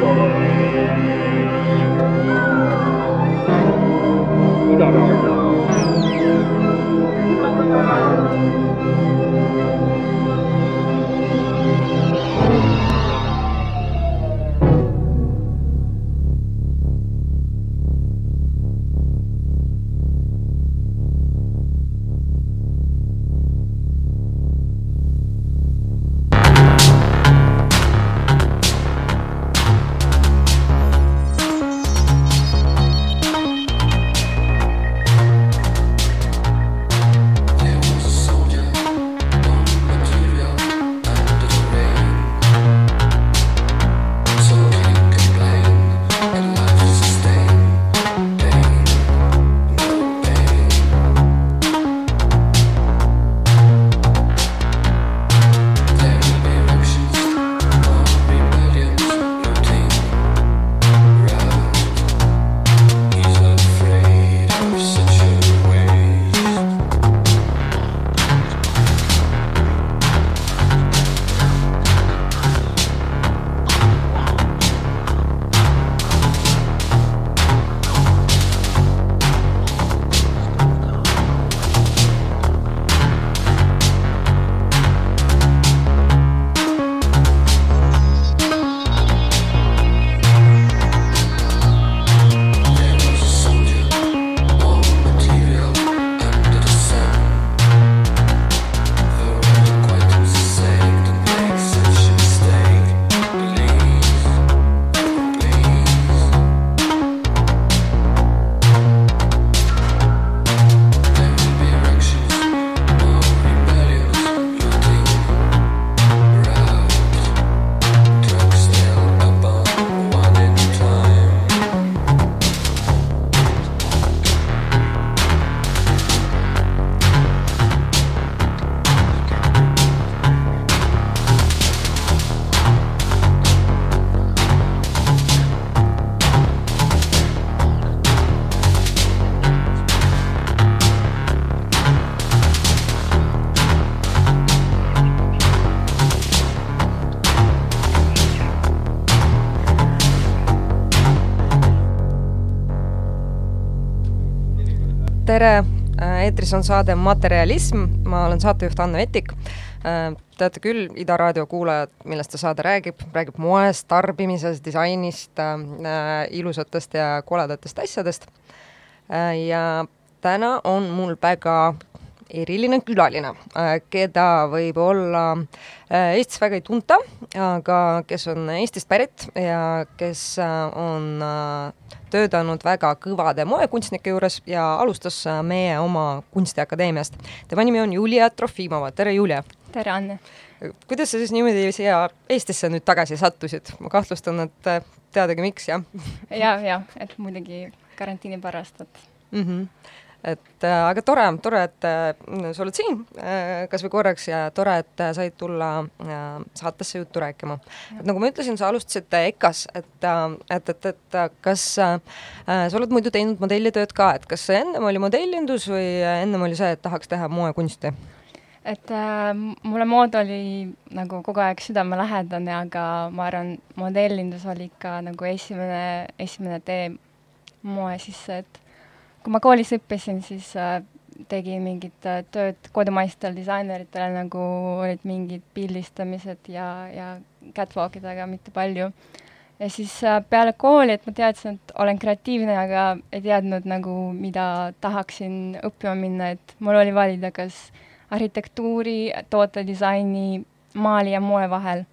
Oh. Eetris on saade Materialism, ma olen saatejuht Anne Vetik. Teate küll, Ida raadio kuulajad, millest see saade räägib, räägib moest, tarbimisest, disainist äh,, ilusatest ja koledatest asjadest äh,. ja täna on mul väga eriline külaline, keda võib-olla Eestis väga ei tunta, aga kes on Eestist pärit ja kes on töötanud väga kõvade moekunstnike juures ja alustas meie oma kunstiakadeemiast. tema nimi on Julia Trofimova, tere Julia! tere, Anne! kuidas sa siis niimoodi siia Eestisse nüüd tagasi sattusid? ma kahtlustan, et teadagi, miks, jah? ja, ja, et muidugi karantiini pärast, et mm. -hmm et äh, aga tore, tore, et äh, sa oled siin äh, kas või korraks ja tore, et said tulla saatesse juttu rääkima. et nagu ma ütlesin, sa alustasid EKA-s, et et, et, et kas äh, sa oled muidu teinud modellitööd ka, et kas ennem oli modellindus või ennem oli see, et tahaks teha moekunsti? et äh, mulle mood oli nagu kogu aeg südamelähedane, aga ma arvan, modellindus oli ikka nagu esimene, esimene tee moe sisse, et kui ma koolis õppisin, siis äh, tegin mingit äh, tööd kodumaistel disaineritele, nagu olid mingid pildistamised ja, ja catwalk'id, aga mitte palju. ja siis äh, peale kooli, et ma teadsin, et olen kreatiivne, aga ei teadnud nagu, mida tahaksin õppima minna, et mul oli valida kas arhitektuuri, tootedisaini, maali ja moe vahel.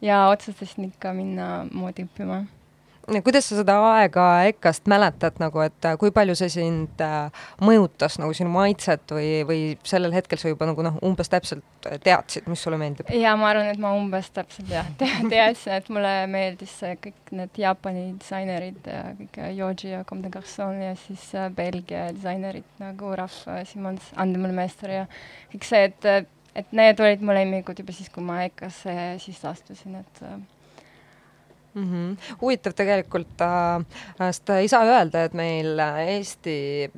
ja otsustasin ikka minna moodi õppima kuidas sa seda aega EKA-st mäletad nagu, et äh, kui palju see sind äh, mõjutas nagu sinu maitset või, või sellel hetkel sa juba nagu noh, umbes täpselt teadsid, mis sulle meeldib? jaa, ma arvan, et ma umbes täpselt jah te, teadsin, et mulle meeldis kõik need Jaapani disainerid ja kõik Yoji ja Comme des Garçons ja siis äh, Belgia disainerid nagu Raf Simons, Andemüll Meister ja kõik see, et, et need olid mu lemmikud juba siis, kui ma EKA-sse sisse astusin, et mm. -hmm. huvitav tegelikult äh,, sest ei saa öelda, et meil Eesti,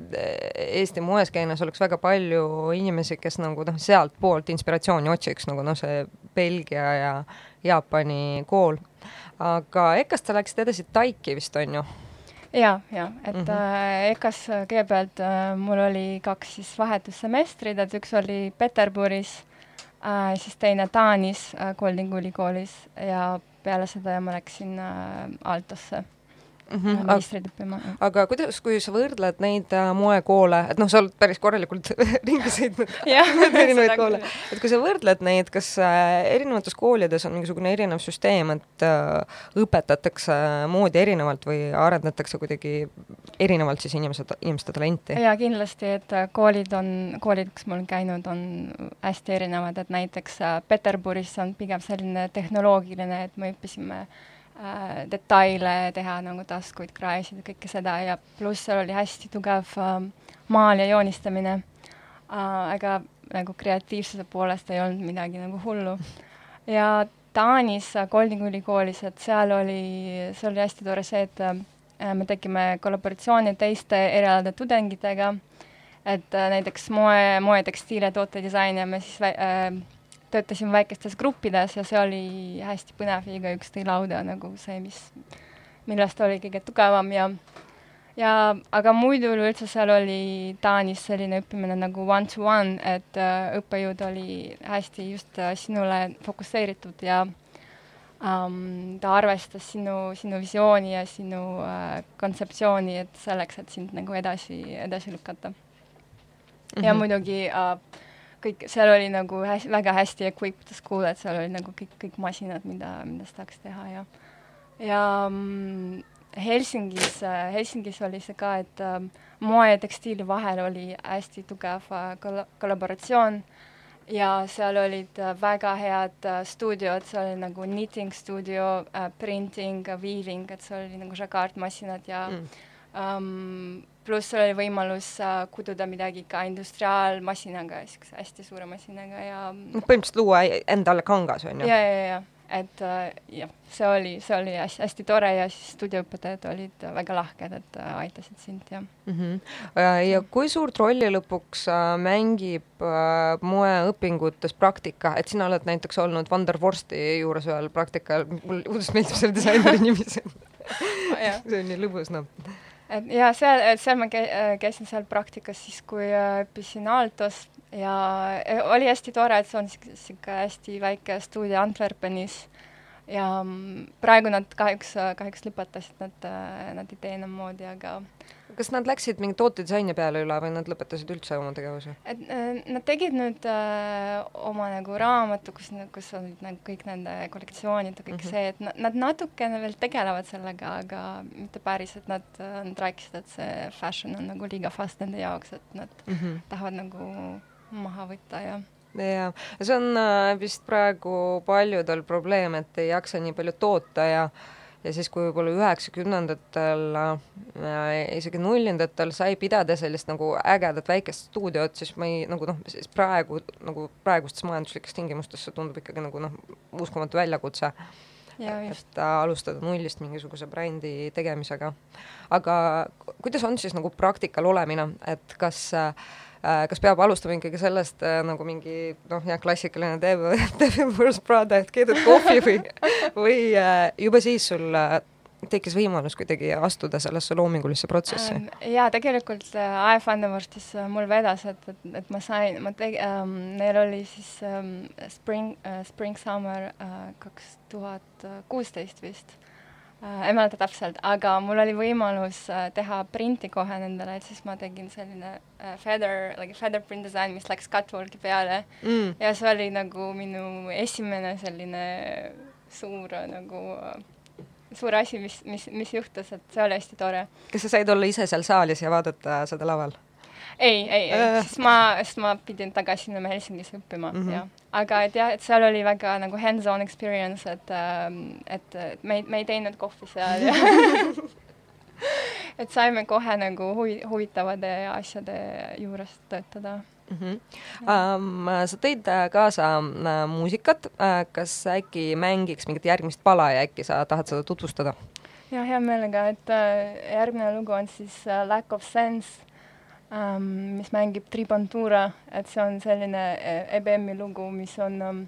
Eesti moeskeenes oleks väga palju inimesi, kes nagu noh, sealtpoolt inspiratsiooni otsiks, nagu noh, see Belgia ja Jaapani kool. aga EKA-st sa läksid edasi Taiki vist, on ju? ja, ja et mm. -hmm. EKA-s kõigepealt äh, mul oli kaks siis vahetussemestrit, et üks oli Peterburis äh,, siis teine Taanis äh, Goldingu ülikoolis ja peale seda ma läksin äh, Altosse mm mm -hmm. magistrit õppima. aga kuidas, kui sa võrdled neid äh, moekoole, et noh, sa oled päris korralikult ringi sõitnud erinevaid koole, et kui sa võrdled neid, kas äh, erinevates koolides on mingisugune erinev süsteem, et äh, õpetatakse moodi erinevalt või arendatakse kuidagi erinevalt siis inimesed, inimeste talenti? jaa, kindlasti, et äh, koolid on, koolid, kus ma olen käinud, on hästi erinevad, et näiteks äh, Peterburis on pigem selline tehnoloogiline, et me õppisime äh, detaile teha nagu taskuid, kraesid ja kõike seda ja pluss seal oli hästi tugev äh, maal ja joonistamine äh,, aga nagu kreatiivsuse poolest ei olnud midagi nagu hullu. ja Taanis äh, Goldingu ülikoolis, et seal oli, see oli hästi tore see, et äh, me tegime kollaboratsiooni teiste erialade tudengitega, et äh, näiteks moe, moe, tekstiil ja tootedisain ja me siis äh, töötasime väikestes gruppides ja see oli hästi põnev ja igaüks tõi lauda nagu see, mis, millest oli kõige tugevam ja ja aga muidu üleüldse seal oli Taanis selline õppimine nagu one-to-one, et äh, õppejõud oli hästi just äh, sinule fokusseeritud ja um, ta arvestas sinu, sinu visiooni ja sinu äh, kontseptsiooni, et selleks, et sind nagu edasi, edasi lükata mm. -hmm. ja muidugi äh, kõik, seal oli nagu hästi, väga hästi equipped school, et seal oli nagu kõik, kõik masinad, mida, mida sa tahaks teha ja ja mm, Helsingis, Helsingis oli see ka, et ähm, moe ja tekstiili vahel oli hästi tugev äh, kolla-, kollaboratsioon ja seal olid äh, väga head äh, stuudiod, seal oli nagu knitting stuudio äh,, printing, weaving, et seal oli nagu žakaardmasinad ja mm. Um, pluss sul oli võimalus äh, kududa midagi ka industriaalmasinaga, niisuguse hästi suure masinaga ja põhimõtteliselt luua endale kangas, on ju? ja, ja, ja et äh, jah, see oli, see oli hästi, hästi tore ja siis stuudioõpetajad olid väga lahked, et äh, aitasid sind ja mm. -hmm. ja kui suurt rolli lõpuks äh, mängib äh, moeõpingutes praktika, et sina oled näiteks olnud Van der Vorsti juures ühel praktikal, mulle õudselt meeldib selle disaineri nimi see on nii lõbus, noh et ja seal, seal ma kä-, käisin seal praktikas siis, kui õppisin Altos. Ja oli hästi tore, et see on niisugune hästi väike stuudio Antwerpenis ja mm, praegu nad kahjuks, kahjuks lõpetasid, nad, nad ei tee enam moodi, aga kas nad läksid mingi tootedisaini peale üle või nad lõpetasid üldse oma tegevuse? et nad tegid nüüd äh, oma nagu raamatu, kus, kus olid nagu kõik nende kollektsioonid ja kõik mm -hmm. see, et nad, nad natukene veel tegelevad sellega, aga mitte päris, et nad, nad rääkisid, et see fashion on nagu liiga fast nende jaoks, et nad mm -hmm. tahavad nagu maha võtta ja jaa, see on äh, vist praegu paljudel probleem, et ei jaksa nii palju toota ja ja siis, kui võib-olla üheksakümnendatel äh,, isegi nullindatel sai pidada sellist nagu ägedat väikest stuudiot, siis ma ei, nagu noh, siis praegu nagu praegustes majanduslikes tingimustes see tundub ikkagi nagu noh, uskumatu väljakutse. et alustada nullist mingisuguse brändi tegemisega. aga kuidas on siis nagu praktikal olemine, et kas äh, kas peab alustama ikkagi sellest äh, nagu mingi noh, jah, klassikaline Devil, Devil Wears Prada Get It Coffee või, või äh, juba siis sul äh, tekkis võimalus kuidagi astuda sellesse loomingulisse protsessi ähm,? jaa, tegelikult äh, AF Andevõrstis äh, mul vedas, et, et, et ma sain, ma teg- ähm,, neil oli siis ähm, Spring äh,, Spring Summer kaks tuhat kuusteist vist äh,, ei mäleta täpselt, aga mul oli võimalus äh, teha printi kohe nendele, et siis ma tegin selline äh, feather, like feather print design, mis läks catwalki peale mm. ja see oli nagu minu esimene selline suur nagu äh, suur asi, mis, mis, mis juhtus, et see oli hästi tore. kas sa said olla ise seal saalis ja vaadata seda laval? Ei, ei, ei äh., sest ma, sest ma pidin tagasi minema Helsingisse õppima mm, -hmm. jah. aga et jah, et seal oli väga nagu hands-on experience, et ähm,, et me ei, me ei teinud kohvi seal ja et saime kohe nagu huvi, huvitavate asjade juures töötada mm. -hmm. Um, sa tõid kaasa uh, muusikat kas äkki mängiks mingit järgmist pala ja äkki sa tahad seda tutvustada? jah, hea meelega, et uh, järgmine lugu on siis uh, Lack of Sense um,, mis mängib Tribantura, et see on selline EBM-i lugu, mis on um,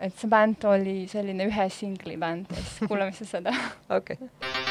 et see bänd oli selline ühe singli bänd siis kuulame siis seda. okei okay..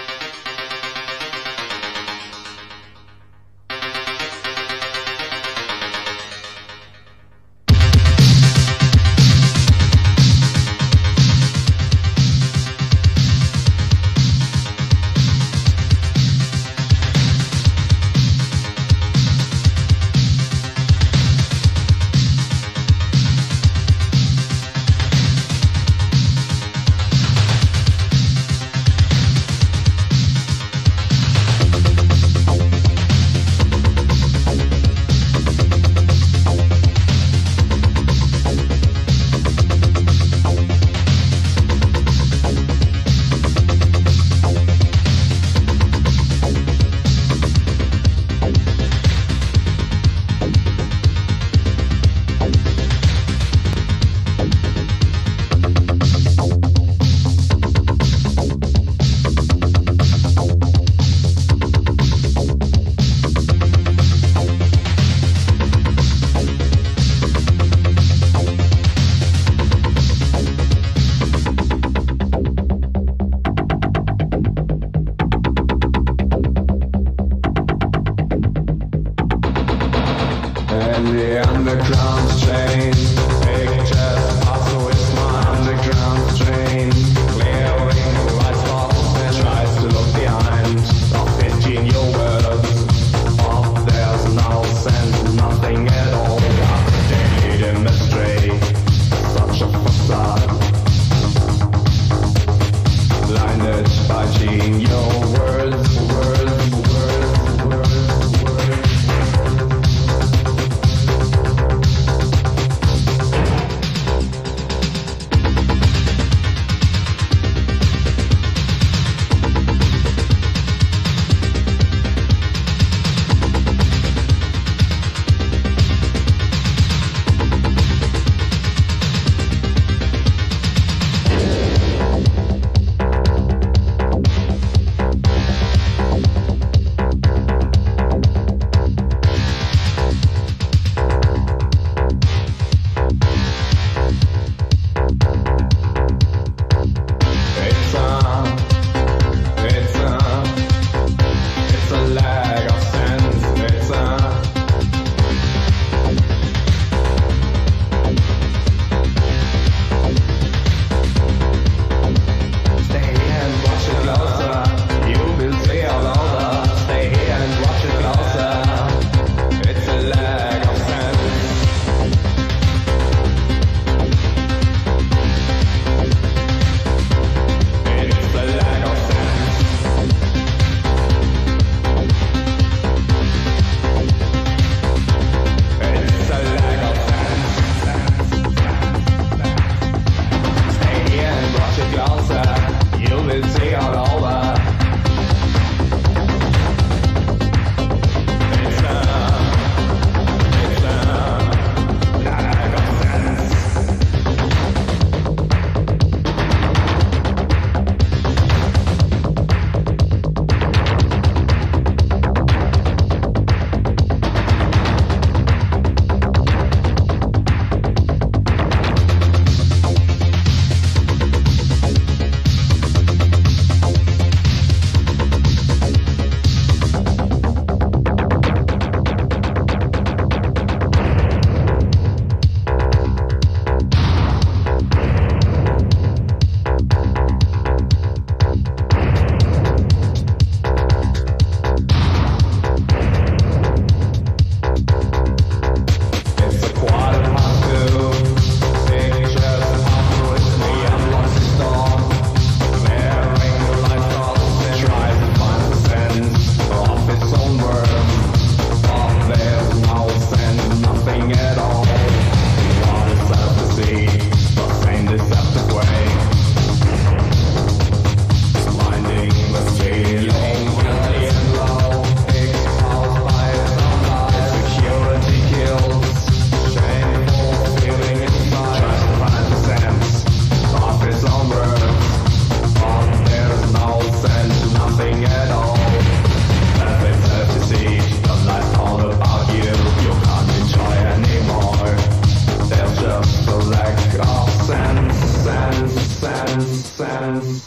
sounds.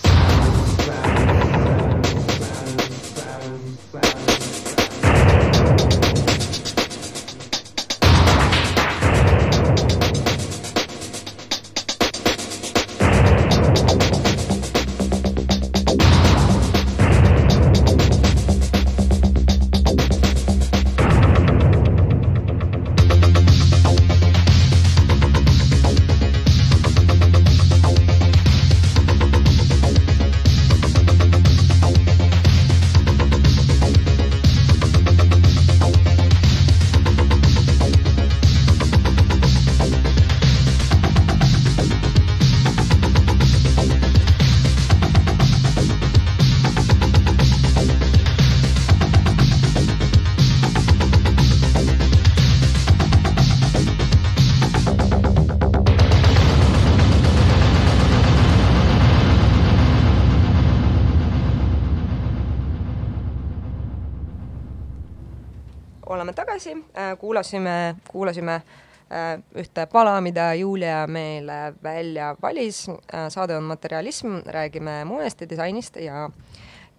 Kuulasime, kuulasime äh, ühte pala, mida Julia meile välja valis. saade on Materialism, räägime moest ja disainist ja,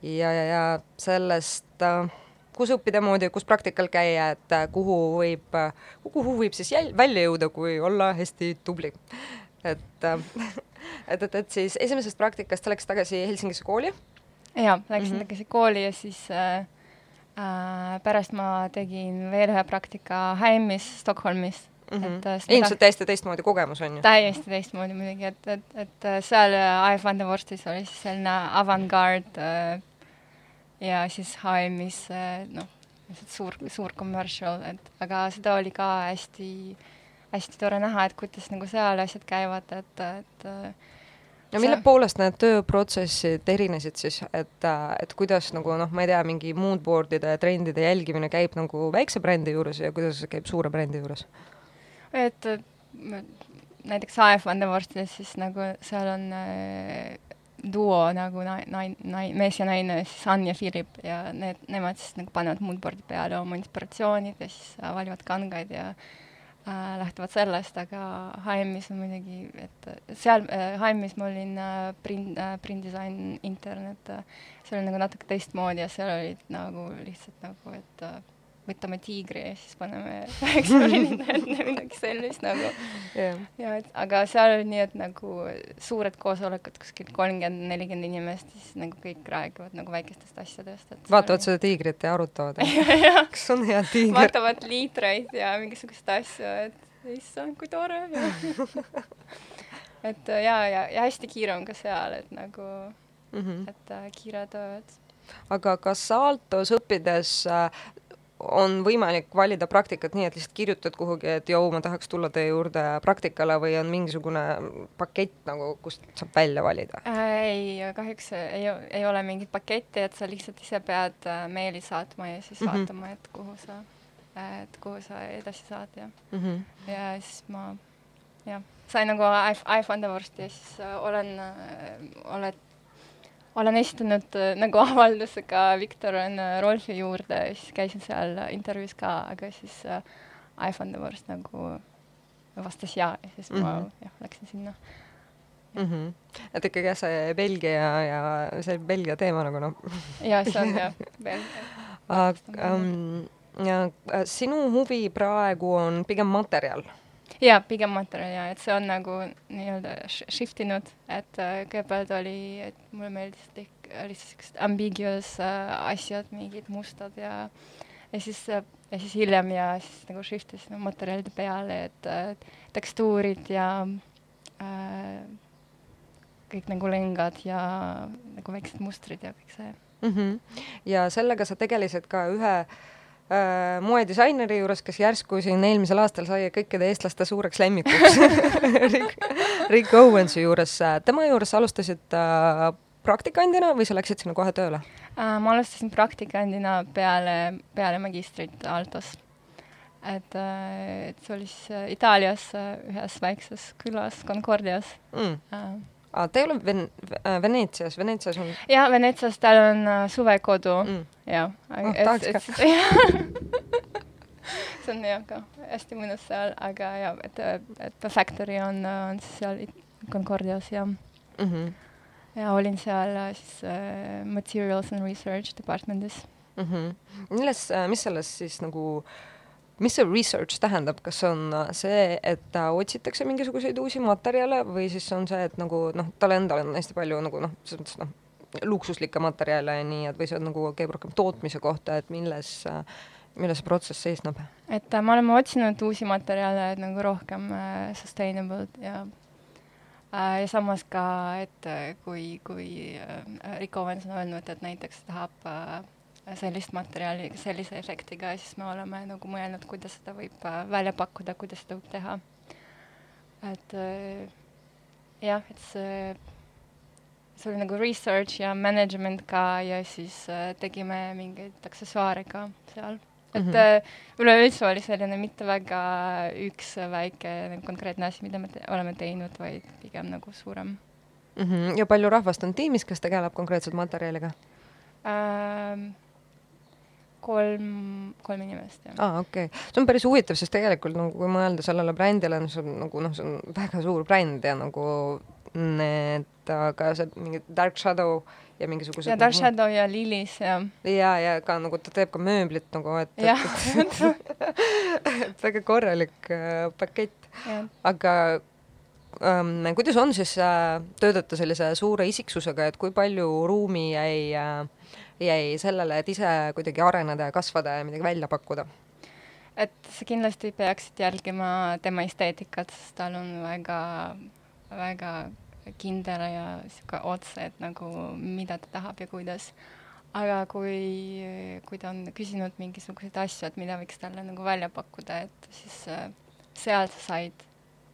ja, ja, ja sellest, äh, kus õppida moodi, kus praktikal käia, et äh, kuhu võib, kuhu võib siis jäl-, välja jõuda, kui olla hästi tubli. et, et, et, et siis esimesest praktikast sa läksid tagasi Helsingisse kooli? jaa, läksin Mhm. tagasi kooli ja siis äh, äh, pärast ma tegin veel ühe praktika Häimis Stockholmis mm. Et, äh, -hmm. seda- ilmselt täiesti teistmoodi kogemus on ju. täiesti teistmoodi muidugi, et, et, et äh, seal äh, IF Vandevorstis oli siis selline avangard äh, ja siis HM-is äh, noh, lihtsalt suur, suur commercial, et aga seda oli ka hästi, hästi tore näha, et kuidas nagu seal asjad käivad, et, et äh, no mille poolest need tööprotsessid erinesid siis, et, et kuidas nagu noh, ma ei tea, mingi moodboard'ide ja trendide jälgimine käib nagu väikse brändi juures ja kuidas see käib suure brändi juures? et näiteks AF Vandevorstis siis nagu seal on äh, duo nagu nai-, nai-, nai-, mees ja naine, siis Ann ja Philip ja need, nemad siis nagu panevad moodboard'i peale oma inspiratsioonid ja siis äh, valivad kangaid ja äh, lähtuvad sellest, aga HM-is on muidugi, et seal äh, HM-is ma olin äh, print äh,, print design intern, et äh, see oli nagu natuke teistmoodi ja seal olid nagu lihtsalt nagu, et äh, võtame tiigri ja siis paneme üheksa prillid ette, midagi sellist nagu. Yeah. ja et aga seal oli nii, et nagu suured koosolekud, kuskil kolmkümmend, nelikümmend inimest, siis nagu kõik räägivad nagu väikestest asjadest, et vaatavad seda tiigrit ja arutavad, kas on hea tiiger? vaatavad liitreid ja mingisuguseid asju, et issand, kui tore et ja, ja, ja hästi kiire on ka seal, et nagu, Mm -hmm. et äh, kiire töö, et aga kas Aaltos õppides äh, on võimalik valida praktikat nii, et lihtsalt kirjutad kuhugi, et jõu, ma tahaks tulla teie juurde praktikale või on mingisugune pakett nagu, kust saab välja valida? Äh, ei, kahjuks ei, ei ole mingit paketti, et sa lihtsalt ise pead äh, meili saatma ja siis Mhm. vaatama, et kuhu sa, et kuhu sa edasi saad ja, mm? -hmm. ja siis ma jah, sain nagu iFundavorsti ja siis äh, olen äh,, oled, olen esitanud äh, nagu avalduse ka Viktor on äh, Rolfi juurde ja siis käisin seal intervjuus ka, aga siis äh, iFundavorst nagu vastas jaa ja siis mm -hmm. ma jah, läksin sinna. Mm -hmm. et ikkagi jah, see Belgia ja see Belgia teema nagu noh. ja see on jah, veel aga um, ja äh, sinu huvi praegu on pigem materjal jaa, pigem materjal jaa, et see on nagu nii-öelda sh- shift inud, et äh, kõigepealt oli, et mulle meeldis kõik lihtsalt siuksed ambiguous äh, asjad, mingid mustad ja ja siis äh, ja siis hiljem ja siis nagu shift isin no, materjalide peale, et äh, tekstuurid ja äh, kõik nagu lengad ja nagu väiksed mustrid ja kõik see. mm. -hmm. ja sellega sa tegelesid ka ühe äh, moedisaineri juures, kes järsku siin eelmisel aastal sai kõikide eestlaste suureks lemmikuks Rick, Rick Owensi juures. tema juures alustasid äh, praktikandina või sa läksid sinna kohe tööle äh,? ma alustasin praktikandina peale, peale magistrit Altos. et äh,, et see oli siis äh, Itaalias äh, ühes väikses külas Concordias mm.? Ah, ta ei ole Ven- äh, Veneetsias, Veneetsias on ja Venetsias tal on äh, suvekodu mm. ja tahaks ka. see on jah ka hästi mõnus seal, aga ja, et, et The Factory on, on siis seal Concordias ja, Mm -hmm. ja olin seal äh, siis äh, Materials and Research Departmentis mm. -hmm. milles, mis selles siis nagu mis see research tähendab, kas on see, et otsitakse mingisuguseid uusi materjale või siis on see, et nagu noh, tal endal on hästi palju nagu noh, selles mõttes noh, luksuslikke materjale ja nii, et või see on nagu käib rohkem tootmise kohta, et milles äh, milles see protsess seisneb? et äh, me oleme otsinud uusi materjale, et nagu rohkem äh, sustainable ja äh, ja samas ka, et äh, kui, kui äh, Rick Owens on öelnud, et näiteks tahab äh, sellist materjali sellise efektiga, siis me oleme nagu mõelnud, kuidas seda võib äh, välja pakkuda, kuidas seda võib teha. et äh, jah, et see, see oli nagu research ja management ka ja siis äh, tegime mingeid aksessuaare ka seal et mm -hmm. üleüldse oli selline mitte väga üks väike nagu konkreetne asi, mida me te oleme teinud, vaid pigem nagu suurem mm. -hmm. ja palju rahvast on tiimis, kes tegeleb konkreetselt materjaliga ähm,? Kolm, kolm inimest, jah. aa ah,, okei okay.. see on päris huvitav, sest tegelikult nagu kui mõelda sellele brändile, see on nagu noh, see on väga suur bränd ja nagu need, aga see mingi Dark Shadow ja mingisugused ja Dark nagu, Shadow ja Lilis ja ja, ja ka nagu ta teeb ka mööblit nagu, et, et, et väga korralik äh, pakett. aga ähm, kuidas on siis äh, töötada sellise suure isiksusega, et kui palju ruumi jäi äh,, jäi sellele, et ise kuidagi areneda ja kasvada ja midagi välja pakkuda? et sa kindlasti peaksid jälgima tema esteetikat, sest tal on väga, väga kindel ja sihuke otse, et nagu mida ta tahab ja kuidas. aga kui, kui ta on küsinud mingisuguseid asju, et mida võiks talle nagu välja pakkuda, et siis äh, seal sa said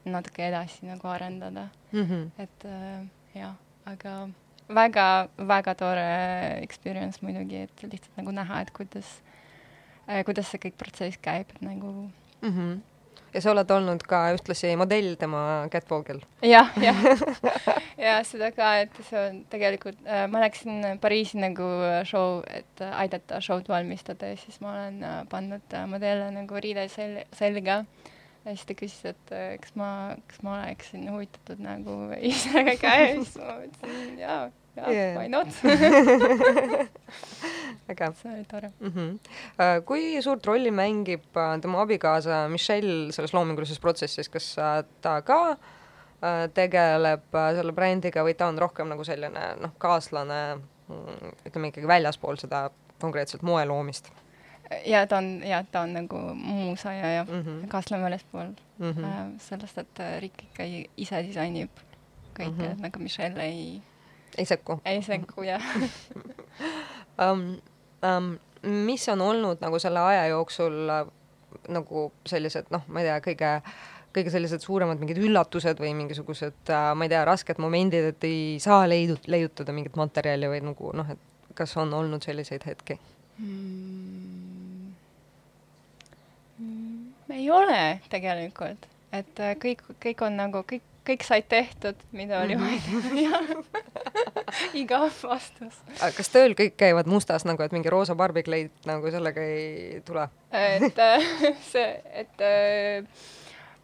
natuke edasi nagu arendada mm. -hmm. et äh, jah, aga väga, väga tore experience muidugi, et lihtsalt nagu näha, et kuidas äh,, kuidas see kõik protsess käib, et nagu mm. -hmm ja sa oled olnud ka ühtlasi modell tema Catwalkil ja,. jah, jah. ja seda ka, et see on tegelikult äh,, ma läksin Pariisi nagu show, et äh, aidata show'd valmistada ja siis ma olen äh, pannud äh, modelle nagu riide sel-, selga ja siis ta küsis, et äh, kas ma, kas ma oleksin huvitatud nagu ise ka ja siis ma mõtlesin jaa, jaa yeah., why not äge. see oli tore mm. -hmm. kui suurt rolli mängib äh, tema abikaasa Michelle selles loomingulises protsessis, kas ta ka tegeleb selle brändiga või ta on rohkem nagu selline noh, kaaslane, mm, ütleme ikkagi väljaspool seda konkreetselt moe loomist? Ja ta on, ja ta on nagu muusaja ja mm -hmm. kaaslane väljaspool mm -hmm. sellest, et Rick ikka ise disainib kõike mm, -hmm. nagu Michelle ei ei sekku? ei sekku, jah um, um, mis on olnud nagu selle aja jooksul uh, nagu sellised noh, ma ei tea, kõige kõige sellised suuremad mingid üllatused või mingisugused uh,, ma ei tea, rasked momendid, et ei saa leidu-, leiutada mingit materjali või nagu noh, et kas on olnud selliseid hetki mm.? Mm, ei ole tegelikult, et uh, kõik, kõik on nagu, kõik kõik said tehtud, mida oli vaja teha igav vastus. kas tööl kõik käivad mustas nagu, et mingi roosa barbikleit nagu sellega ei tule? et äh, see, et äh,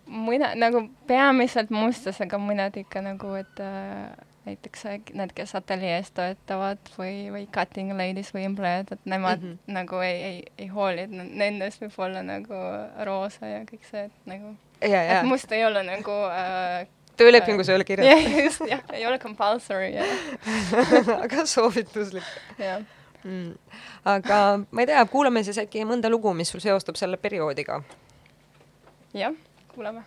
mõne nagu peamiselt mustas, aga mõned ikka nagu, et äh, näiteks need, kes ateljees töötavad või, või cutting ladies või employed, et nemad mm -hmm. nagu ei, ei, ei hooli, et nendest võib olla nagu roosa ja kõik see, et nagu ja, ja. et must ei ole nagu äh, töölepingus ei ole kirjas jah, just, jah, ei ole compulsory, jah aga soovituslik. jah mm.. aga ma ei tea, kuulame siis äkki mõnda lugu, mis sul seostub selle perioodiga. jah, kuulame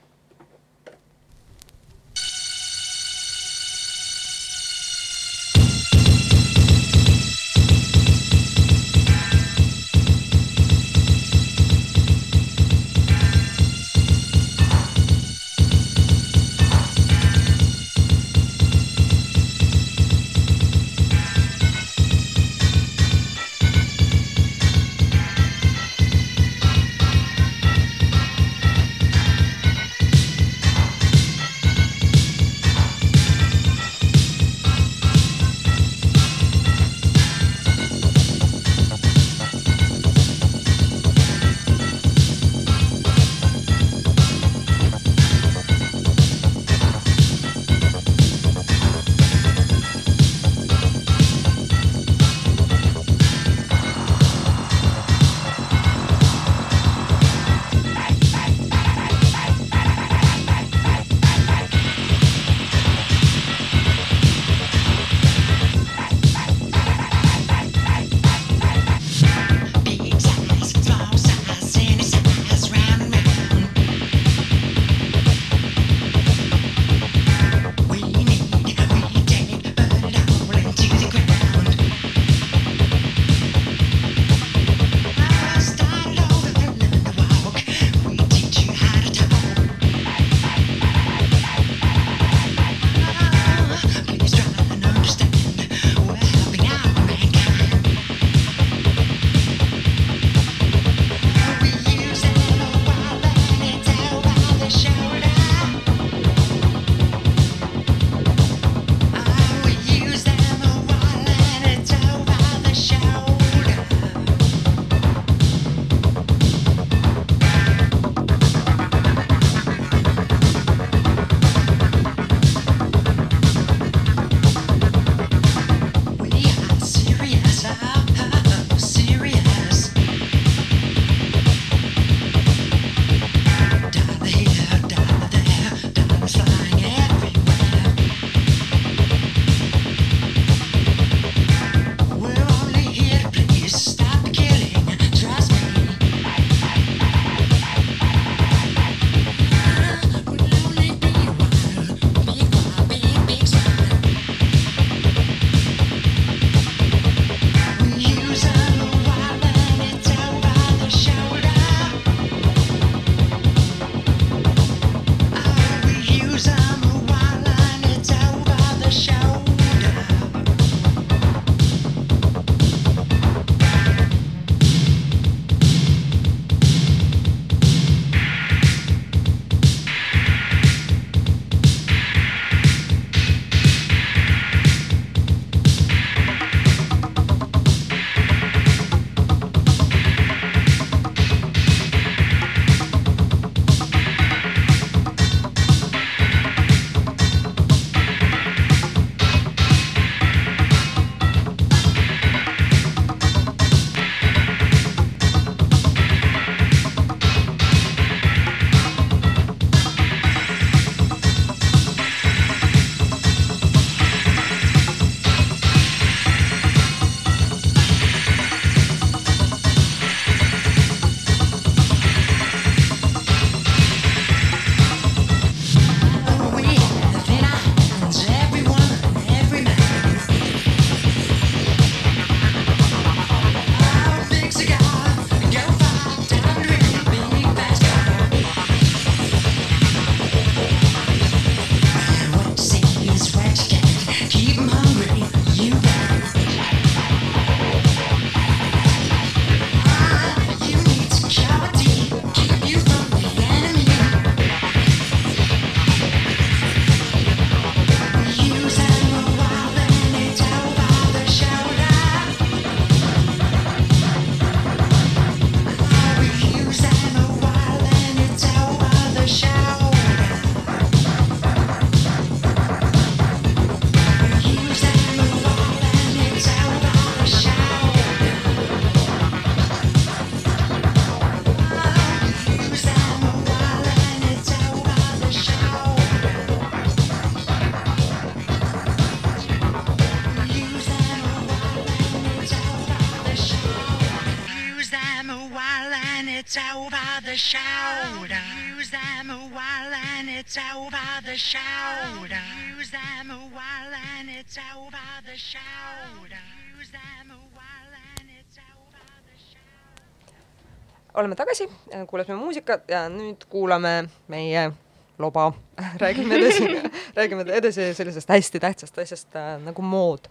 oleme tagasi, kuulasime muusikat ja nüüd kuulame meie loba räägime edasi räägime edasi sellisest hästi tähtsast asjast äh, nagu mood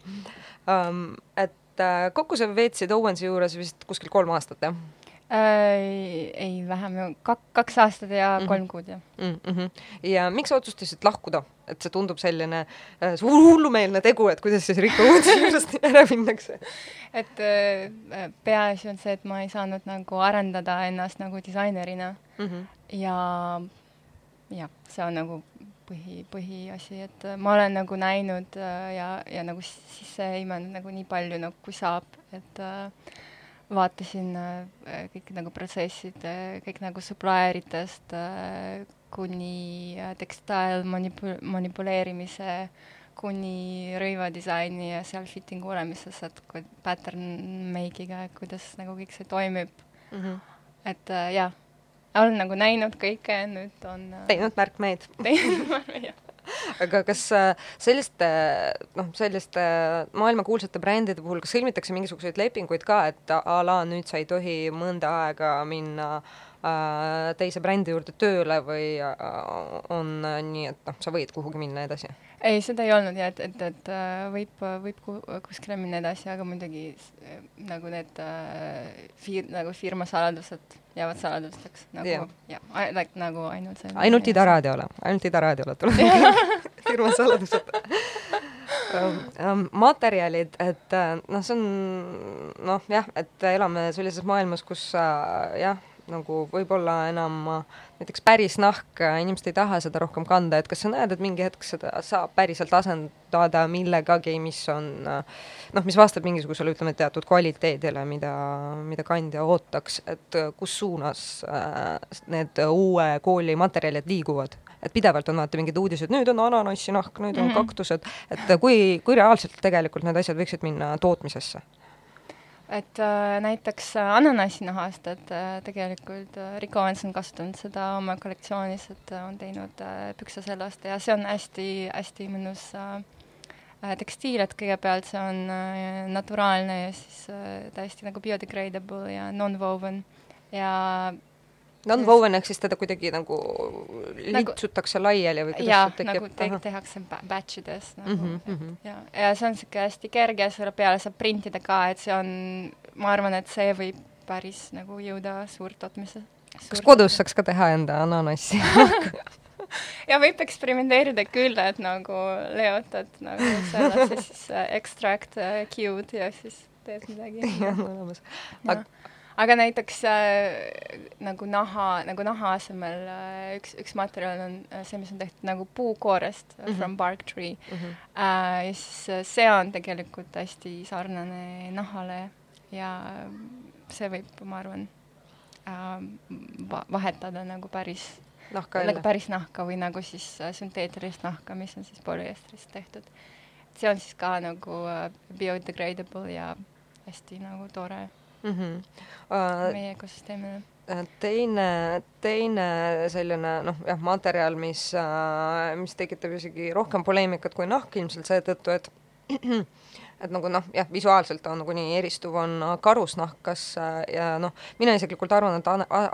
um,. et äh, kokku sa veetsid Owensi juures vist kuskil kolm aastat, jah? Äh, ei, vähem, kak-, kaks aastat ja Mhm. kolm kuud, jah. mm. -hmm. ja miks sa otsustasid lahkuda, et see tundub selline äh, suur hullumeelne tegu, et kuidas siis Rico Woodsi juurest ära minnakse? et äh, peaasi on see, et ma ei saanud nagu arendada ennast nagu disainerina mm. -hmm. ja jah, see on nagu põhi, põhiasi, et ma olen nagu näinud äh, ja, ja nagu sisse imenud nagu nii palju nagu kui saab, et äh, vaatasin äh, kõik nagu protsessid äh,, kõik nagu supplier itest äh, kuni tekstail manipu-, manipuleerimise kuni rõivadisaini ja seal fittingu olemises, et kui pattern make'iga, et kuidas nagu kõik see toimib. Mm -hmm. et jah, olen nagu näinud kõike, nüüd on teinud märkmeid teinud, jah. Aga kas äh, selliste, noh, selliste maailmakuulsate brändide puhul, kas sõlmitakse mingisuguseid lepinguid ka, et a la nüüd sa ei tohi mõnda aega minna äh, teise brändi juurde tööle või äh, on äh, nii, et noh, sa võid kuhugi minna edasi? ei, seda ei olnud jah, et, et, et äh, võib, võib ku- kuskile minna edasi, aga muidugi nagu need äh, fir-, nagu firma saladused jäävad saladusteks nagu Jah. jah ja, like, nagu ainult see. ainult Ida raadiole, ainult Ida raadiole tuleb firma saladused um, um, materjalid, et äh, noh, see on noh, jah, et elame sellises maailmas, kus äh, jah, nagu võib-olla enam äh, näiteks päris nahk, äh, inimesed ei taha seda rohkem kanda, et kas sa näed, et mingi hetk seda saab päriselt asendada millegagi, mis on äh, noh, mis vastab mingisugusele, ütleme, teatud kvaliteedile, mida, mida kandja ootaks, et kus suunas need uue kooli materjalid liiguvad? et pidevalt on vaata mingid uudised, nüüd on ananassinahk, nüüd on Mhm. kaktused, et kui, kui reaalselt tegelikult need asjad võiksid minna tootmisesse? Et äh, näiteks äh, ananassinahast, et äh, tegelikult äh, Rick Owens on kasutanud seda oma kollektsioonis, et äh, on teinud äh, pükse sellest ja see on hästi-hästi mõnus äh, äh, tekstiil, et kõigepealt see on äh, naturaalne ja siis äh, täiesti nagu biodegradable ja non-woven ja Non-woven ehk siis teda kuidagi nagu litsutakse laiali või kuidas see nagu te Ahah. tehakse ba- batch ides nagu Mhm, mhm. ja, ja see on niisugune hästi kerge selle peale saab printida ka, et see on, ma arvan, et see võib päris nagu jõuda suurtootmise. kas kodus saaks ka teha enda ananassi ja võib eksperimenteerida küll, et nagu leotad nagu sellesse siis äh, extract äh, Q-d ja siis teed midagi. jah, olemas. aga, aga näiteks äh, nagu naha, nagu naha asemel äh, üks, üks materjal on äh, see, mis on tehtud nagu puukoorest mm. -hmm. from bark tree Mhm. äh, ja siis äh, see on tegelikult hästi sarnane nahale ja see võib, ma arvan äh, va, vahetada nagu päris nahka nagu jälle. päris nahka või nagu siis sünteetilist nahka, mis on siis polüestrist tehtud. see on siis ka nagu biodegradable ja hästi nagu tore Mhm. Uh, meie ökosüsteemile. teine, teine selline noh, jah, materjal, mis uh,, mis tekitab isegi rohkem poleemikat kui nahk ilmselt seetõttu, et et nagu noh, jah, visuaalselt ta on nagunii eristuv, on karusnahk, kas äh, ja noh, mina isiklikult arvan, et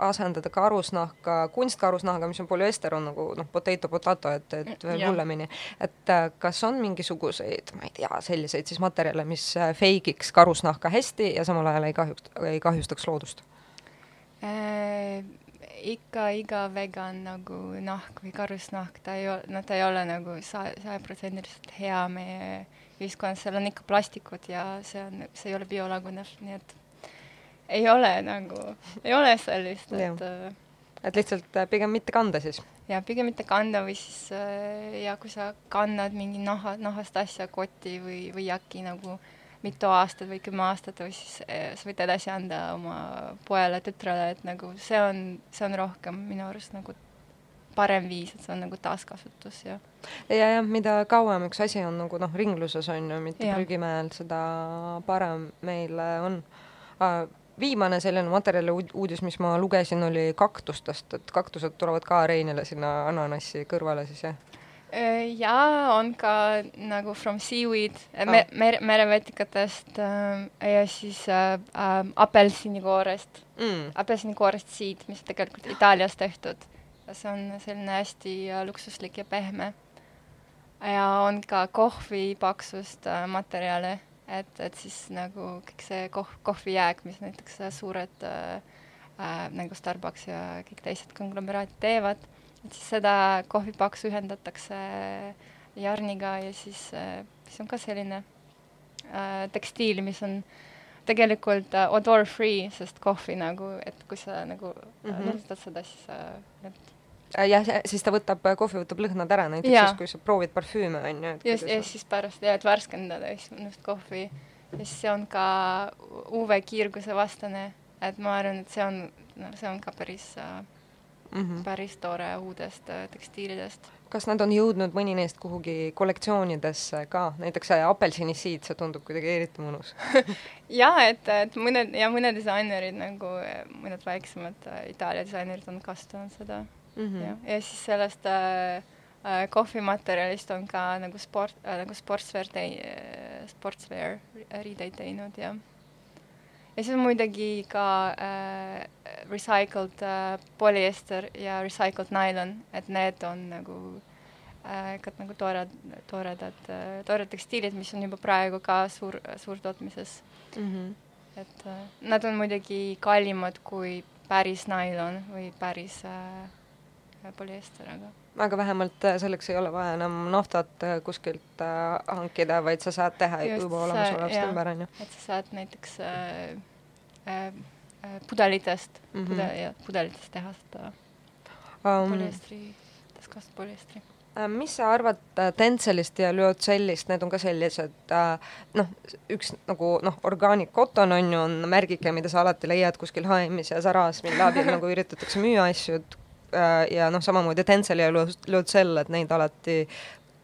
asendada karusnahka kunstkarusnahaga, mis on polüester, on nagu noh, potato potato, et, et veel Jah. hullemini. et äh, kas on mingisuguseid, ma ei tea, selliseid siis materjale, mis äh, feigiks karusnahka hästi ja samal ajal ei kahjuks, ei kahjustaks loodust? Äh, ikka iga vegan nagu nahk või karusnahk, ta ei ole, noh, ta ei ole nagu sa-, sajaprotsendiliselt hea meie ühiskonnas, seal on ikka plastikut ja see on, see ei ole biolagunev, nii et ei ole nagu, ei ole sellist, et äh, et lihtsalt äh, pigem mitte kanda siis. ja pigem mitte kanda või siis äh, ja kui sa kannad mingi naha, nahast asja kotti või, või jaki nagu mitu aastat või kümme aastat või siis sa võid edasi anda oma pojale, tütrele, et nagu see on, see on rohkem minu arust nagu parem viis, et see on nagu taaskasutus ja ja jah, mida kauem üks asi on nagu noh, ringluses on ju, mitte prügimäel, seda parem meile on uh, viimane selline materjali uud- uudis, mis ma lugesin, oli kaktustest, et kaktused tulevad ka Reinile sinna ananassi kõrvale siis jah? jaa, on ka nagu from seaweed Ah. me, mere, merevetikatest äh, ja siis äh, äh, apelsinikoorest mm.. apelsinikoorest siid, mis tegelikult Itaalias tehtud. See on selline hästi äh, luksuslik ja pehme. ja on ka kohvi paksust äh, materjale, et, et siis nagu kõik see koh-, kohvijääk, mis näiteks äh, suured äh, äh, nagu Starbucks ja kõik teised konglomeraadid teevad, et siis seda kohvipaksu ühendatakse jarniga ja siis äh, siis on ka selline äh, tekstiil, mis on tegelikult uh, odor free, sest kohvi nagu, et kui sa nagu mm. -hmm. nurstad seda, siis sa need Äh, jah, siis ta võtab, kohvi võtab lõhnad ära näiteks Jaa. siis, kui sa proovid parfüüme on ju. just, ja siis pärast jah, et värskendada just kohvi ja siis see on ka UV-kiirguse vastane, et ma arvan, et see on, no see on ka päris Mm -hmm. päris tore uudest tekstiilidest. kas nad on jõudnud mõni neist kuhugi kollektsioonidesse ka, näiteks apelsinisiid, see tundub kuidagi eriti mõnus. jaa, et, et mõned ja mõned disainerid nagu, mõned väiksemad Itaalia disainerid on kasutanud seda Mm mm. jah, ja siis sellest äh, äh, kohvimaterjalist on ka nagu sport äh,, nagu sportswear tei- äh,, sportswear riideid teinud ja ja siis on muidugi ka äh, recycled äh, polyester ja recycled nylon, et need on nagu äh, ka nagu tored, toredad äh,, toredad tekstiilid, mis on juba praegu ka suur, suurtootmises. Mm -hmm. et äh, nad on muidugi kallimad kui päris nailon või päris äh, polüester, aga aga vähemalt äh, selleks ei ole vaja enam naftat äh, kuskilt äh, hankida, vaid sa saad teha Just juba olemasolevast ümber, on ju. et sa saad näiteks äh, äh, äh, pudelitest mm. -hmm. pudel- pudelitest teha seda Um, polüestri, taskast polüestri. Mis sa arvad Tenselist ja Lyocellist, need on ka sellised noh, üks nagu noh, organic cotton on ju, on märgike, mida sa alati leiad kuskil HM-is ja Zaras, mille abil nagu üritatakse müüa asju, et ja noh, samamoodi Tencel ja Lyocell, et neid alati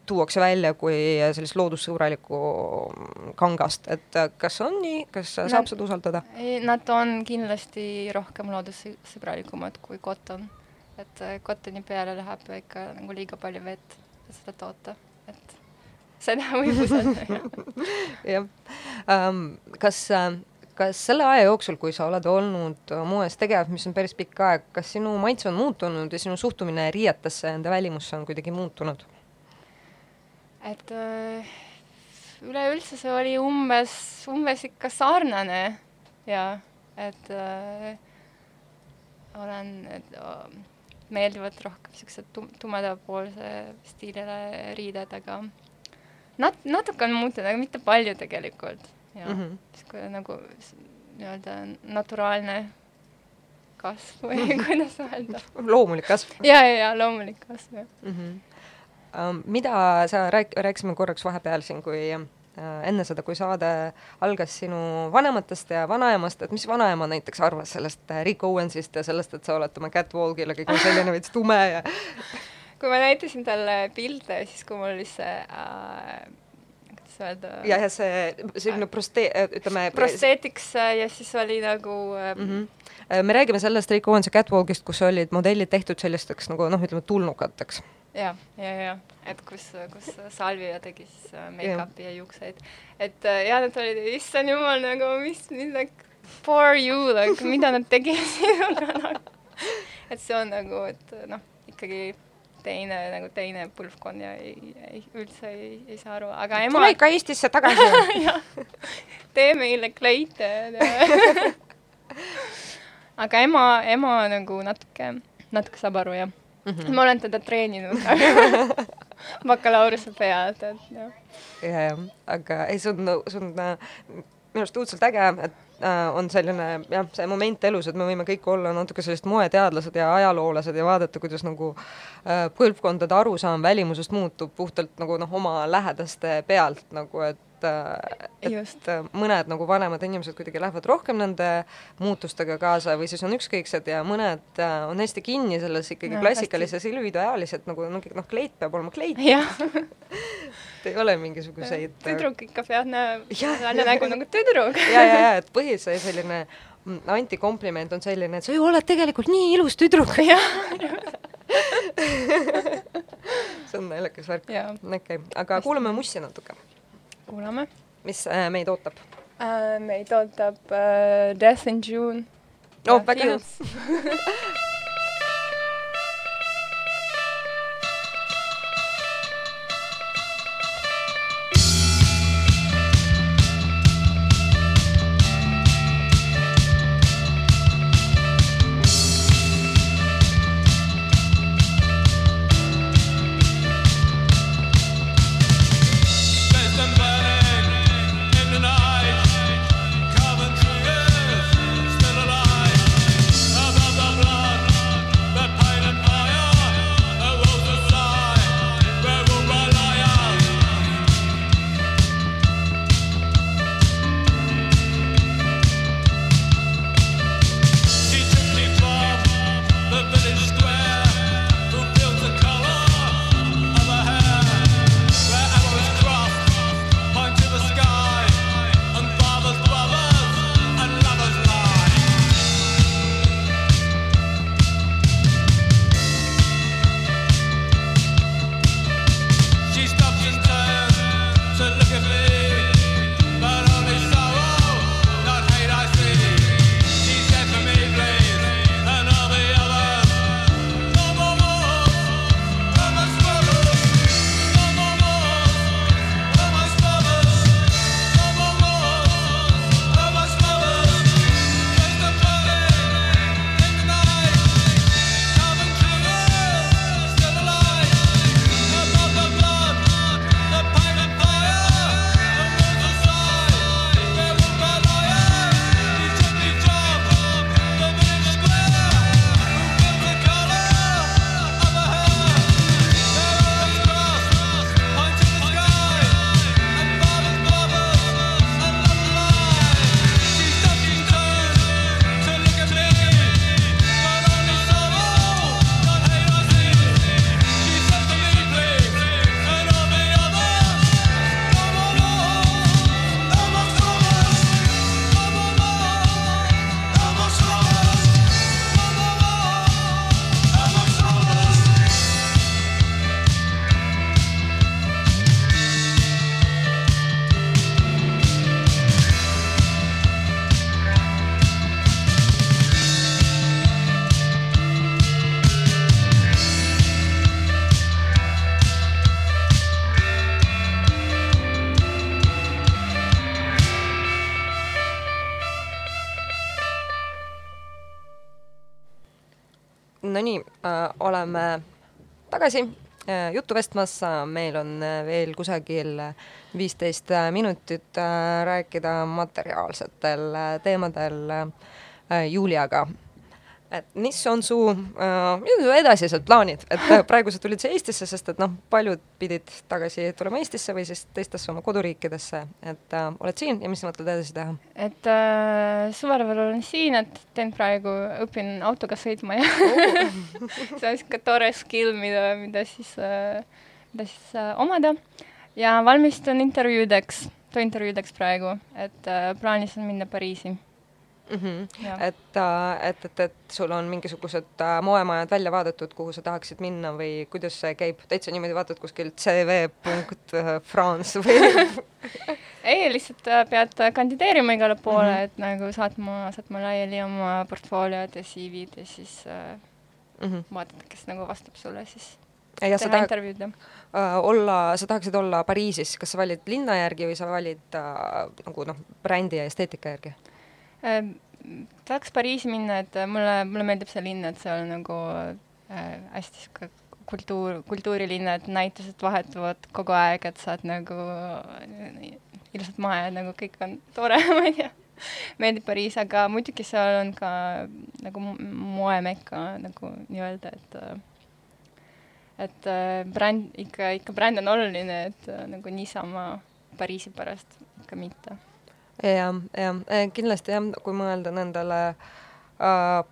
tuuakse välja kui sellist loodussõbralikku kangast, et äh, kas on nii, kas no. saab seda usaldada? nad on kindlasti rohkem loodussõbralikumad kui koton. et äh, kotoni peale läheb ikka nagu liiga palju vett, et seda toota, et seda võib usaldada, jah um,, kas äh, kas selle aja jooksul, kui sa oled olnud äh, moes tegev, mis on päris pikk aeg, kas sinu maitse on muutunud ja sinu suhtumine riietesse enda välimusse on kuidagi muutunud? et äh, üleüldse see oli umbes, umbes ikka sarnane ja et äh, olen, et äh, meeldivad rohkem siuksed tum-, tumedapoolse stiilile riided, aga nat-, natuke on muutunud, aga mitte palju tegelikult. Jah mm. -hmm. sihuke nagu nii-öelda naturaalne kasv või kuidas öelda. loomulik kasv ja, ja, ja loomulik kasv, jah. mm. -hmm. Um, mida sa rääk-, rääkisime korraks vahepeal siin, kui äh, enne seda, kui saade algas sinu vanematest ja vanaemast, et mis vanaema näiteks arvas sellest äh, Rick Owensist ja sellest, et sa oled tema catwalk'il ja kõik on selline veits tume ja kui ma näitasin talle pilte, siis kui mul oli see äh, kuidas öelda ja, ja see selline proste-, ütleme prosteetiks äh, ja siis oli nagu mm mm. -hmm. me räägime sellest Rick Owensi catwalk'ist, kus olid modellid tehtud sellisteks nagu noh, ütleme tulnukateks. ja, ja, ja et kus, kus Salvia tegi siis äh, make-up'i ja juukseid, et ja nad olid, issand jumal nagu mis, mis like for you like mida nad tegid sinuga nagu, et see on nagu, et noh, ikkagi teine nagu teine põlvkond ja ei, ei üldse ei, ei saa aru, aga ema tule ikka Eestisse tagasi. jah, tee meile kleite. aga ema, ema nagu natuke, natuke saab aru jah mm. -hmm. ma olen teda treeninud bakalaureuse pealt, et jah. ja, ja, aga ei, see on, see on minu arust õudselt äge, et on selline jah, see moment elus, et me võime kõik olla natuke sellised moeteadlased ja ajaloolased ja vaadata, kuidas nagu äh, põlvkondade arusaam välimusest muutub puhtalt nagu noh, oma lähedaste pealt nagu, et et äh, mõned nagu vanemad inimesed kuidagi lähevad rohkem nende muutustega kaasa või siis on ükskõiksed ja mõned äh, on hästi kinni selles ikkagi No, klassikalises individuaalis, et nagu noh, noh, kleit peab olema kleit, jah, ei ole mingisuguseid tüdruk ikka peab näe- nägu nagu tüdruk. ja, ja, ja et põhi see selline mm, antikompliment on selline, et sa ju oled tegelikult nii ilus tüdruk. see on naljakas värk. okei okay., aga kuulame mussi natuke, kuulame mis äh, meid ootab. uh,. meid ootab uh, Death in June. Oh, väga hea. oleme tagasi äh, juttu vestmas meil on äh, veel kusagil viisteist äh, minutit rääkida materiaalsetel teemadel Juliaga. Et mis on su äh,, edasised plaanid, et äh, praegu sa tulid siia Eestisse, sest et noh, paljud pidid tagasi tulema Eestisse või siis teistesse oma koduriikidesse, et äh, oled siin ja mis sa mõtled edasi teha? et äh, suvepäeval olen siin, et teen praegu, õpin autoga sõitma ja see on sihuke tore skill, mida, mida siis äh,, mida siis äh, omada. ja valmistun intervjuudeks, tööintervjuudeks praegu, et äh, plaanis on minna Pariisi. Mm -hmm. Et, et, et, et sul on mingisugused äh, moemajad välja vaadatud, kuhu sa tahaksid minna või kuidas see käib, täitsa niimoodi vaatad kuskilt CV punkt äh, France või ei, lihtsalt äh, pead äh, kandideerima igale poole Mhm. mm, -hmm. et nagu saatma, saatma laiali oma portfooliod ja CV-d ja siis äh, mm -hmm. vaadata, kes nagu vastab sulle siis. ja sa tahad äh, olla, sa tahaksid olla Pariisis, kas sa valid linna järgi või sa valid äh, nagu noh, brändi ja esteetika järgi Ähm, tahaks Pariisi minna, et mulle, mulle meeldib see linn, et seal nagu äh, hästi sihuke kultuur, kultuurilinn, et näitused vahetuvad kogu aeg, et saad nagu äh, ilusad majad, nagu kõik on tore, ma ei tea. meeldib Pariis, aga muidugi seal on ka nagu mo- moemekka nagu nii-öelda, et äh, et äh, bränd, ikka, ikka bränd on oluline, et äh, nagu niisama Pariisi pärast ikka mitte jah, jah, kindlasti jah, kui mõelda nendele äh,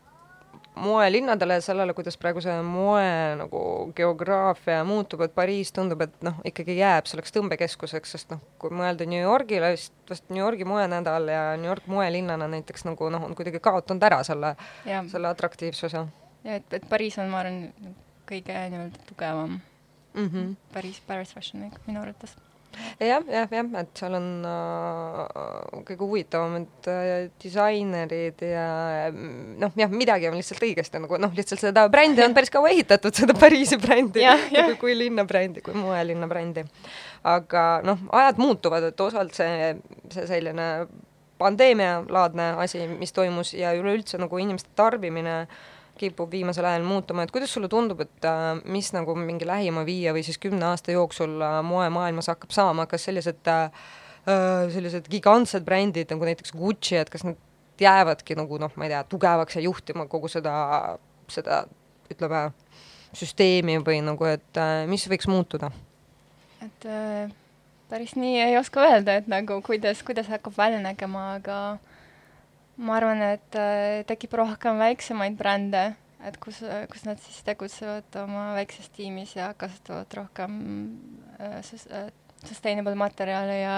moelinnadele ja sellele, kuidas praegu see moe nagu geograafia muutub, et Pariis tundub, et noh, ikkagi jääb selleks tõmbekeskuseks, sest noh, kui mõelda New Yorgile, siis vast New Yorgi moenädal ja New York moelinnana näiteks nagu noh, on kuidagi kaotanud ära selle, ja, selle atraktiivsuse ja et, et Pariis on, ma arvan, kõige nii-öelda tugevam mm. -hmm. Pariis, Paris Fashion Week minu arvates. Jah, jah, jah, et seal on äh, kõige huvitavamad äh, disainerid ja noh, jah, midagi on lihtsalt õigesti nagu noh, lihtsalt seda brändi on päris kaua ehitatud, seda Pariisi brändi Jah, jah. kui, kui linna brändi, kui moelinna brändi. aga noh, ajad muutuvad, et osalt see, see selline pandeemialaadne asi, mis toimus ja üleüldse nagu inimeste tarbimine kipub viimasel ajal muutuma, et kuidas sulle tundub, et äh, mis nagu mingi lähima viie või siis kümne aasta jooksul äh, moemaailmas hakkab saama, kas sellised äh, äh, sellised gigantsed brändid nagu näiteks Gucci, et kas nad jäävadki nagu noh, ma ei tea, tugevaks ja juhtima kogu seda, seda ütleme, süsteemi või nagu, et äh, mis võiks muutuda? et äh, päris nii ei oska öelda, et nagu kuidas, kuidas hakkab välja nägema, aga ma arvan, et äh, tekib rohkem väiksemaid brände, et kus, kus nad siis tegutsevad oma väikses tiimis ja kasutavad rohkem äh, sus- äh, sustainable materjale ja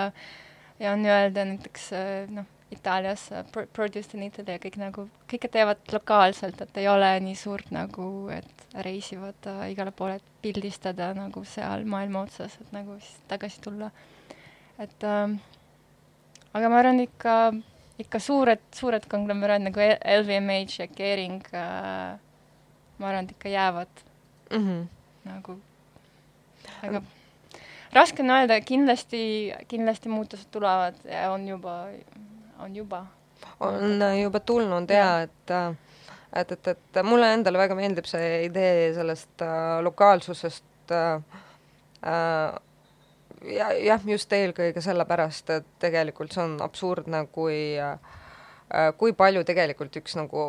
ja nii-öelda näiteks äh, noh, Itaalias äh, pro- produced in Italy ja kõik nagu, kõike teevad lokaalselt, et ei ole nii suurt nagu, et reisivad äh, igale poole, et pildistada nagu seal maailma otsas, et nagu siis tagasi tulla. et ähm, aga ma arvan ikka, ikka suured, suured konglomeraadid nagu LVMH ja Kering äh, ma arvan, et ikka jäävad mm. -hmm. nagu, aga raske on öelda, kindlasti, kindlasti muutused tulevad ja on juba, on juba. on äh, juba tulnud ja et äh, et, et, et mulle endale väga meeldib see idee sellest äh, lokaalsusest äh, äh, ja jah, just eelkõige sellepärast, et tegelikult see on absurdne, kui äh, kui palju tegelikult üks nagu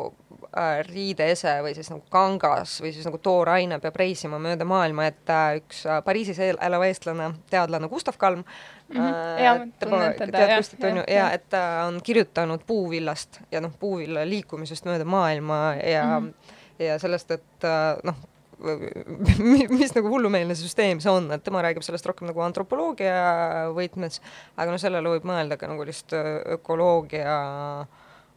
äh, riideese või siis nagu kangas või siis nagu tooraine peab reisima mööda maailma, et äh, üks Pariisis elav eestlane, teadlane Gustav Kalm tunnen teda, tead jah, Gustit, on ju, ja et ta on kirjutanud puuvillast ja noh, puuvilla liikumisest mööda maailma ja mm. -hmm. ja sellest, et noh, mis nagu hullumeelne süsteem see on, et tema räägib sellest rohkem nagu antropoloogia võtmes, aga noh, sellele võib mõelda ka nagu lihtsalt öö, ökoloogia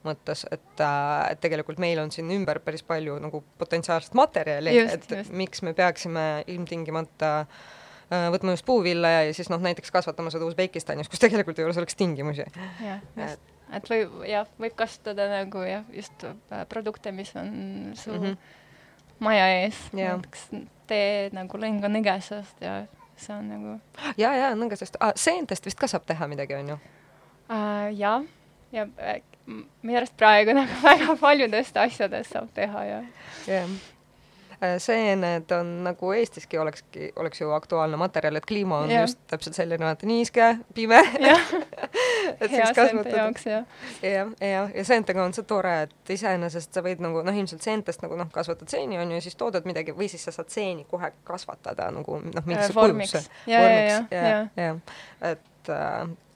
mõttes, et, äh, et tegelikult meil on siin ümber päris palju nagu potentsiaalset materjali, et just. miks me peaksime ilmtingimata äh, võtma just puuvilla ja, siis noh, näiteks kasvatama seda Usbekistanis, kus tegelikult ei ole selleks tingimusi. jah, just. et võib, jah, võib kasutada nagu jah, just äh, produkte, mis on su mm. -hmm. Maja ees. Näiteks tee nagu lõng on nõgesest ja see on nagu ja, ja nõngasest ah,, seentest vist ka saab teha midagi, on ju? äh, jah, ja äh, m- minu arust praegu nagu väga paljudest asjadest saab teha ja jah. Seened on nagu Eestiski olekski, oleks ju aktuaalne materjal, et kliima on Jah. just täpselt selline, vaata niiske, pime, jah, et hea siis kasvatada. jaoks jah. jah, ja, ja seentega on see tore, et iseenesest sa võid nagu noh, ilmselt seentest nagu noh, kasvatad seeni on ju, ja siis toodad midagi või siis sa saad seeni kohe kasvatada nagu noh, mingisse vormiks. kujusse. ja, ja, ja, ja ja, ja et,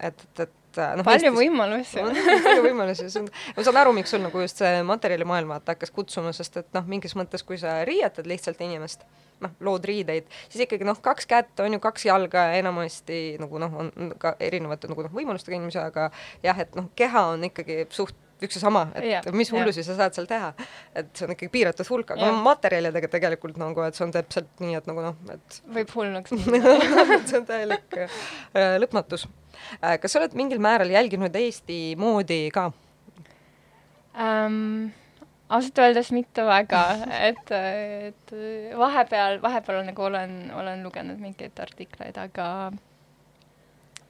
et, et, et noh, palju võimalusi. On palju võimalusi, see on, ma saan aru, miks sul nagu just see materjalimaailm vaata hakkas kutsuma, sest et noh, mingis mõttes, kui sa riietad lihtsalt inimest, noh, lood riideid, siis ikkagi noh, kaks kätt on ju kaks jalga ja enamasti nagu noh, on ka erinevate nagu noh, võimalustega inimesi, aga jah, et noh, keha on ikkagi suht üks ja sama, et Jah, mis hullusi sa saad seal teha. et see on ikkagi piiratud hulk, aga no materjalidega tegelikult nagu, et see on täpselt nii, et nagu noh, et võib hulluks minna. see on täielik äh, lõpmatus. kas sa oled mingil määral jälginud Eesti moodi ka? ähm,. ausalt öeldes mitte väga, et, et vahepeal, vahepeal nagu olen, olen lugenud mingeid artikleid, aga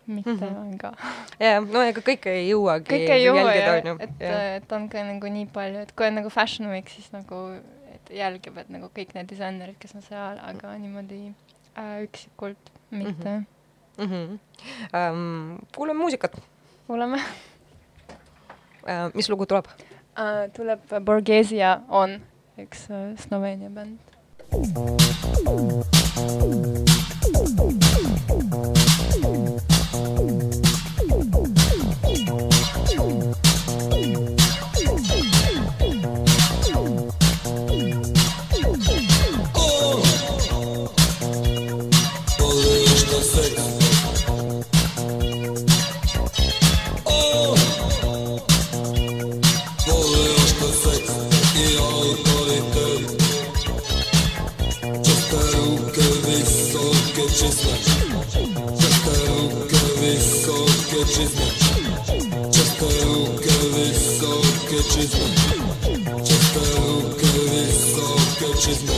mitte mm. -hmm. väga. jah, no ega kõike ei jõuagi kõik ei jõua ja jälgida, on ju. et, et on ka nagu nii palju, et kui on nagu fashion week, siis nagu, et jälgivad nagu kõik need disainerid, kes on seal, aga niimoodi äh, üksikult mitte mm. mm. -hmm. Um, kuulame muusikat -hmm. kuulame uh,, mis lugu tuleb? uh,. tuleb Borghesia On, üks uh, Sloveenia bänd. catches me. Just a hook of this soul catches me. Just a hook of this soul catches me.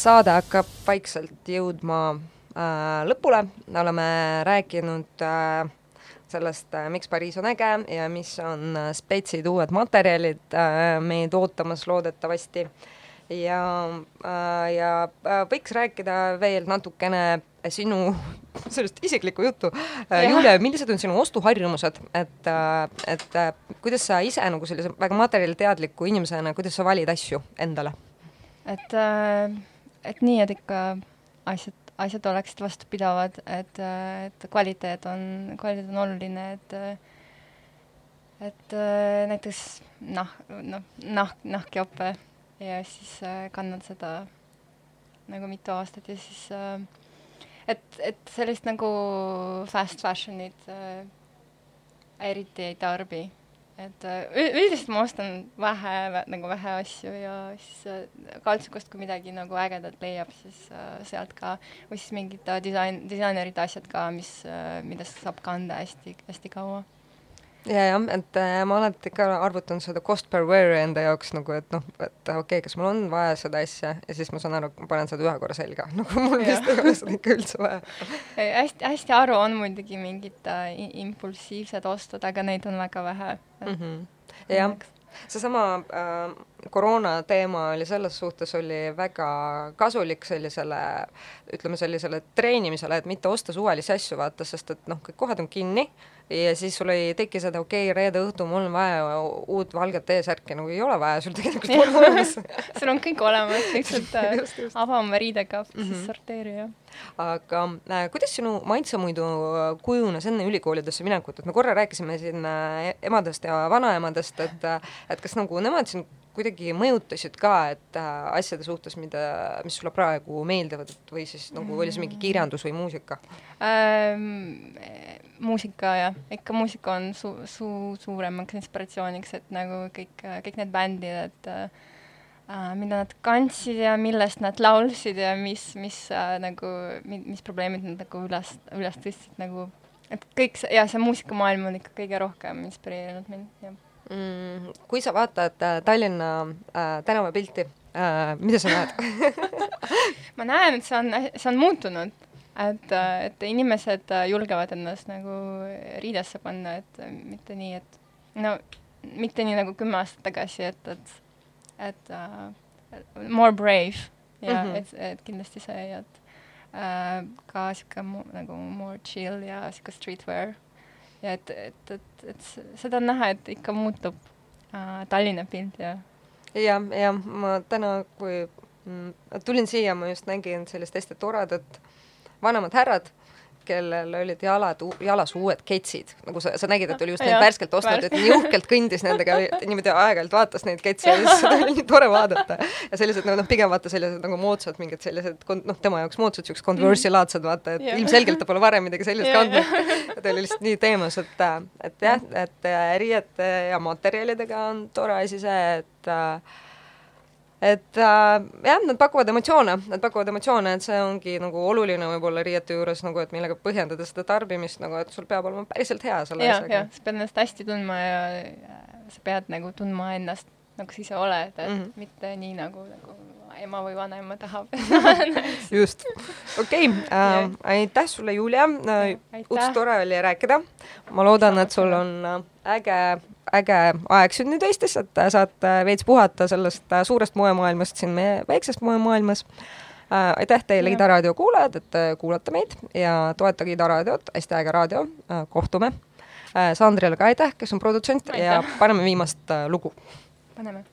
Saade hakkab vaikselt jõudma äh, lõpule, oleme rääkinud äh, sellest äh,, miks Pariis on äge ja mis on äh, spetsid uued materjalid äh, meid ootamas loodetavasti. ja äh,, ja võiks rääkida veel natukene sinu sellest isiklikku juttu. Julia, millised on sinu ostuharjumused, et äh,, et kuidas sa ise nagu sellise väga materjaliteadliku inimesena, kuidas sa valid asju endale? et äh, et nii, et ikka asjad, asjad oleksid vastupidavad, et, et kvaliteet on, kvaliteet on oluline, et et näiteks nah-, noh, nahk, nahkjope ja siis kannan seda nagu mitu aastat ja siis et, et sellist nagu fast fashion'it äh, eriti ei tarbi. Et äh, üldiselt ma ostan vähe, nagu vähe asju ja siis äh, kaltsukust, kui midagi nagu ägedat leiab, siis äh, sealt ka, või siis mingid disain, disainerite asjad ka, mis mida saab kanda hästi, hästi kaua. ja, jah, et äh, ma alati ka arvutan seda cost per wear enda jaoks nagu, et noh, et okei okay,, kas mul on vaja seda asja ja siis ma saan aru, ma panen seda ühe korra selga, nagu mul vist ei ole seda ikka üldse vaja. hästi, hästi haru on muidugi mingid äh, impulsiivsed ostud, aga neid on väga vähe. Mhm. jah, seesama äh, koroona teema oli selles suhtes oli väga kasulik sellisele ütleme sellisele treenimisele, et mitte osta suvalisi asju, vaata, sest et noh, kõik kohad on kinni ja siis sul ei teki seda, okei okay,, reede õhtul mul on vaja uut valget T-särki, nagu ei ole vaja, sul tegelikult on olemas. sul on kõik olemas, lihtsalt äh, Just, just. ava oma riidekapp mm, -hmm. Siis sorteeri ja. aga äh, kuidas sinu maitse muidu äh, kujunes enne ülikoolidesse minekut, et me korra rääkisime siin äh, emadest ja vanaemadest, et äh, et kas nagu nemad sind kuidagi mõjutasid ka, et äh, asjade suhtes, mida, mis sulle praegu meeldivad, et või siis nagu oli see mingi kirjandus või muusika? ähm,. muusika jah, ikka muusika on su-, su-, suuremaks inspiratsiooniks, et nagu kõik, kõik need bändid, et äh, mida nad kandsid ja millest nad laulsid ja mis, mis äh, nagu, mis probleemid nad nagu üles, üles tõstsid nagu, et kõik see, ja see muusikamaailm on ikka kõige rohkem inspireerinud mind, jah. mm,. kui sa vaatad äh, Tallinna äh, tänavapilti äh,, mida sa näed? ma näen, et see on, see on muutunud, et, et inimesed äh, julgevad ennast nagu riidesse panna, et äh, mitte nii, et no mitte nii nagu kümme aastat tagasi, et, et, et uh, more brave ja mm. -hmm. et, et kindlasti see, et uh, ka sihuke nagu more chill ja sihuke streetwear ja et, et, et, et s- seda on näha, et ikka muutub uh, Tallinna pilt ja jah, jah, ma täna, kui mm, tulin siia, ma just nägin sellist hästi toredat vanemad härrad, kellel olid jalad, jalas uued ketsid, nagu sa, sa nägid, et oli just need Jah, värskelt ostnud, et nii uhkelt kõndis nendega, niimoodi aeg-ajalt vaatas neid ketse ja siis seda oli nii tore vaadata. ja sellised noh, pigem vaata sellised nagu moodsad mingid sellised noh, tema jaoks moodsad siuksed Converse'i laadsed vaata, et Jah. ilmselgelt ta pole varem midagi sellist kandnud. ta oli lihtsalt nii teemas, et, et jah, et riiete ja materjalidega on tore asi see, et äh, et äh, jah, nad pakuvad emotsioone, nad pakuvad emotsioone, et see ongi nagu oluline võib-olla riiete juures nagu, et millega põhjendada seda tarbimist nagu, et sul peab olema päriselt hea selle ja, asjaga ja. sa pead ennast hästi tundma ja, sa pead nagu tundma ennast nagu sa ise oled, et mm. -hmm. mitte nii nagu, nagu ema või vanaema tahab. just, okei okay, äh,, aitäh sulle, Julia äh,, uus tore oli rääkida. ma loodan, et sul on äh, äge, äge aeg siin nüüd Eestis, et saad äh, veits puhata sellest äh, suurest moemaailmast siin meie väiksest moemaailmas äh,. aitäh teile. Ida raadio kuulajad, et kuulate meid ja toetage Ida raadiot, hästi äge raadio äh,, kohtume äh,. Sandrile ka aitäh, kes on produtsent ja Aitäh. paneme viimast äh, lugu paneme